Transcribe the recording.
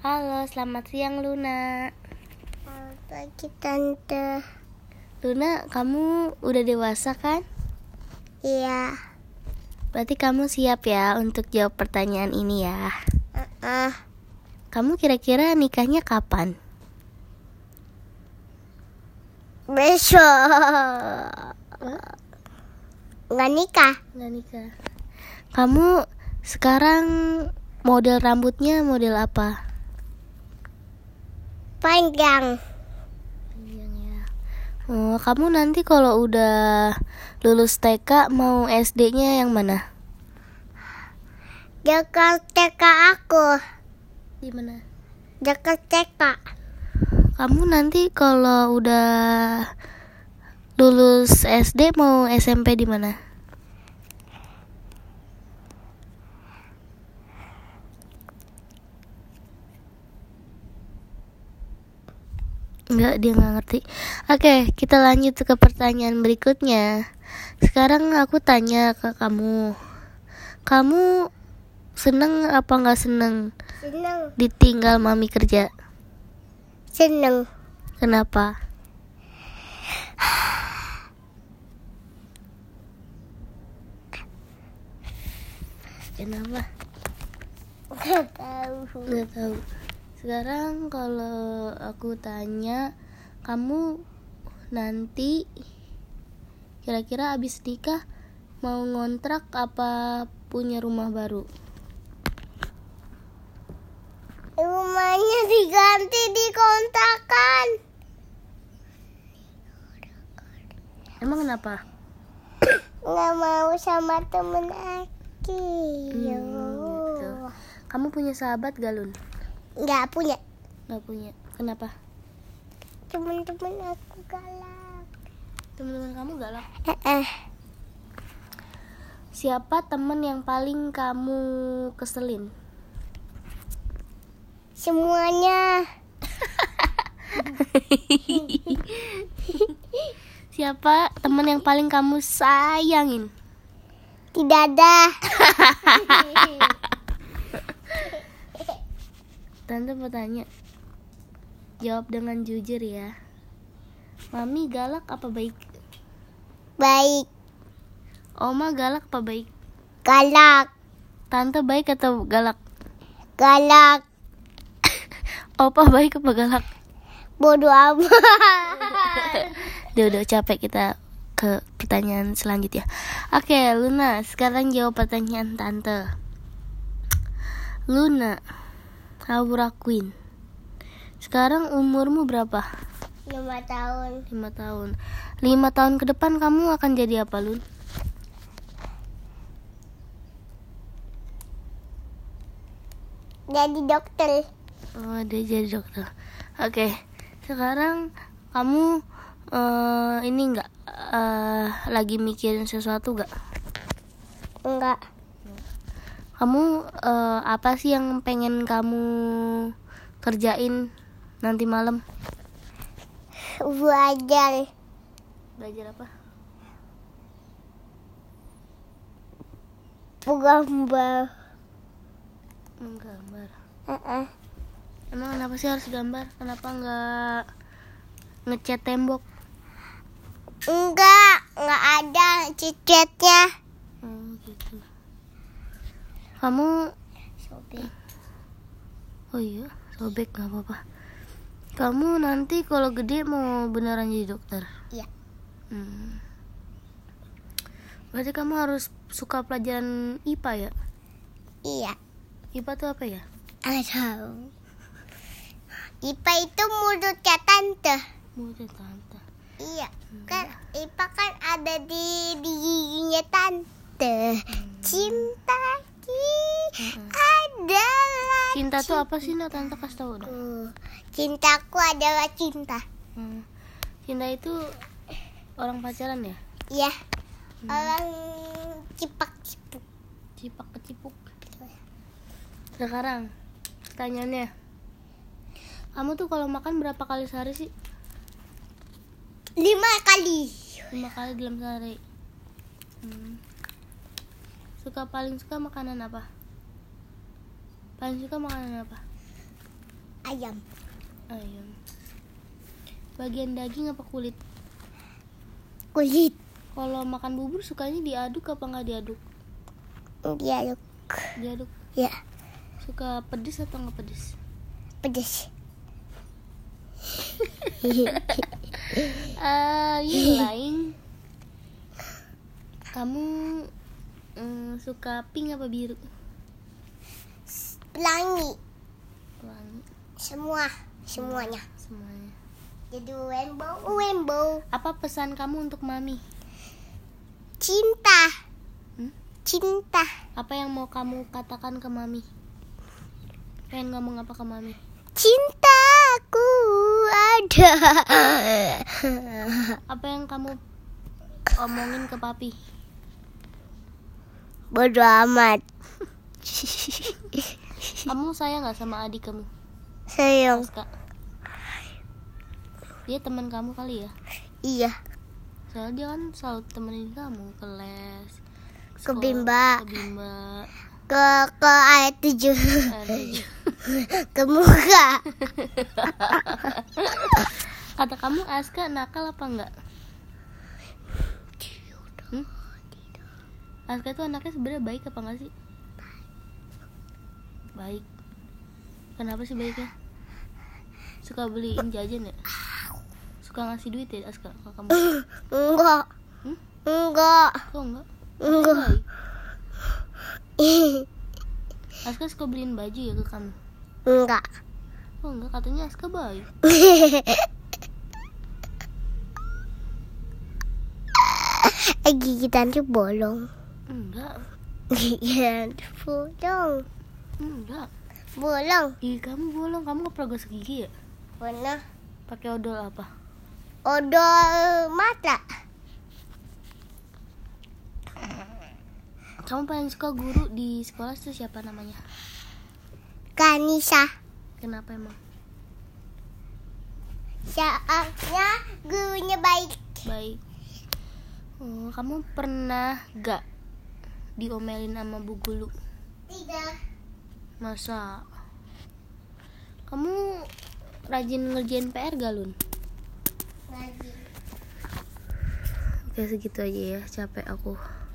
Halo, selamat siang Luna. Selamat pagi tante. Luna, kamu udah dewasa kan? Iya. Berarti kamu siap ya untuk jawab pertanyaan ini ya. Uh, Kamu kira-kira nikahnya kapan? besok. Nggak nikah. Nggak nikah. Kamu sekarang model rambutnya model apa? Panjang. Panjang ya. Oh, kamu nanti kalau udah lulus TK mau SD-nya yang mana? Dekat TK aku. Di mana? Dekat TK. Kamu nanti kalau udah lulus SD mau SMP di mana? Enggak, dia nggak ngerti. Oke, kita lanjut ke pertanyaan berikutnya. Sekarang aku tanya ke kamu. Kamu seneng apa nggak seneng Seneng. ditinggal mami kerja? Seneng. Kenapa? Kenapa? Nggak tahu. Nggak tahu. Sekarang kalau aku tanya, kamu nanti kira-kira abis nikah mau ngontrak apa punya rumah baru? Rumahnya diganti di kontrakan. Emang kenapa? Nggak mau sama temen aku. gitu. Kamu punya sahabat gak, Lun? Nggak punya. Nggak punya. Kenapa? Temen-temen aku galak. Teman-teman kamu galak. Eh, eh. Siapa temen yang paling kamu keselin? Semuanya. Siapa temen yang paling kamu sayangin? Tidak ada. Tante mau tanya. Jawab dengan jujur ya. Mami galak apa baik? Baik. Oma galak apa baik? Galak. Tante baik atau galak? Galak. Opa baik apa galak? Bodoh amat. Udah udah capek kita ke pertanyaan selanjutnya. Oke, Luna, sekarang jawab pertanyaan tante. Luna, Aura Queen. Sekarang umurmu berapa? Lima tahun. 5 tahun. 5 tahun ke depan kamu akan jadi apa, Lun? Jadi dokter. Oh, dia jadi dokter. Oke. Sekarang kamu eh, ini enggak eh, lagi mikirin sesuatu gak? Enggak. Kamu eh, apa sih yang pengen kamu kerjain nanti malam? Belajar. Belajar apa? Gambar. Menggambar. Eh, eh. Emang kenapa sih harus gambar? Kenapa nggak ngecat tembok? Enggak. Enggak ada cicetnya. Oh gitu. Kamu Sobek. Oh iya, sobek nggak apa-apa. Kamu nanti kalau gede mau beneran jadi dokter? Iya. Hmm. Berarti kamu harus suka pelajaran IPA ya? Iya. IPA tuh apa ya? Tahu. Ipa itu mulutnya tante. Mulut tante. Iya. Kan Ipa kan ada di di giginya tante. Cinta adalah Cinta tuh apa sih, Nak? Tante kasih tahu dong. cintaku. Adalah cinta. Hmm. Cinta itu orang pacaran ya? Ya. Orang cipak cipuk. Cipak kecipuk. Sekarang pertanyaannya. Kamu tuh kalau makan berapa kali sehari sih? Lima kali. Lima kali dalam sehari. Hmm. Suka paling suka makanan apa? Paling suka makanan apa? ayam. Ayam. Bagian daging apa kulit? Kulit. Kalau makan bubur sukanya diaduk apa nggak diaduk? Diaduk. Diaduk. Ya. Suka pedes atau nggak pedes? Pedes. Uh, you lying kamu mm, suka pink apa biru? Pelangi. Pelangi. semua semuanya. Semuanya. Jadi rainbow rainbow apa pesan kamu untuk mami? Cinta. Hmm? cinta. Apa yang mau kamu katakan ke mami? Pengen ngomong apa ke mami? Cintaku ada. Apa yang kamu omongin ke papi bodoh amat. Kamu sayang nggak sama adik kamu? Sayang. Aska dia teman kamu kali ya? Iya. Soalnya dia kan selalu temenin kamu ke les ke sekolah, bimba. ke bimba. Ke ke ayat tujuh. Ke muka. Kata kamu Aska nakal apa enggak Aska itu anaknya sebenarnya baik apa enggak sih? Baik. Kenapa sih baiknya? Suka beliin jajan ya? Suka ngasih duit ya Aska ke kamu? Enggak. Hmm? enggak. Kok enggak? Enggak. Aska suka beliin baju ya ke kamu? Enggak. Oh enggak? Katanya Aska baik. Gigitan tuh bolong enggak. Tuh bolong. Enggak. Bolong. Gigi kamu bolong. Kamu nggak pernah gosok gigi ya? Mana? Pakai odol apa? Odol mata. Kamu paling suka guru di sekolah itu siapa namanya? Kanisa. Kenapa emang? Soalnya gurunya baik. Baik. Oh, kamu pernah gak diomelin sama bu guru tidak masa? Kamu rajin ngerjain PR gak lun? Lagi oke segitu aja ya. Capek aku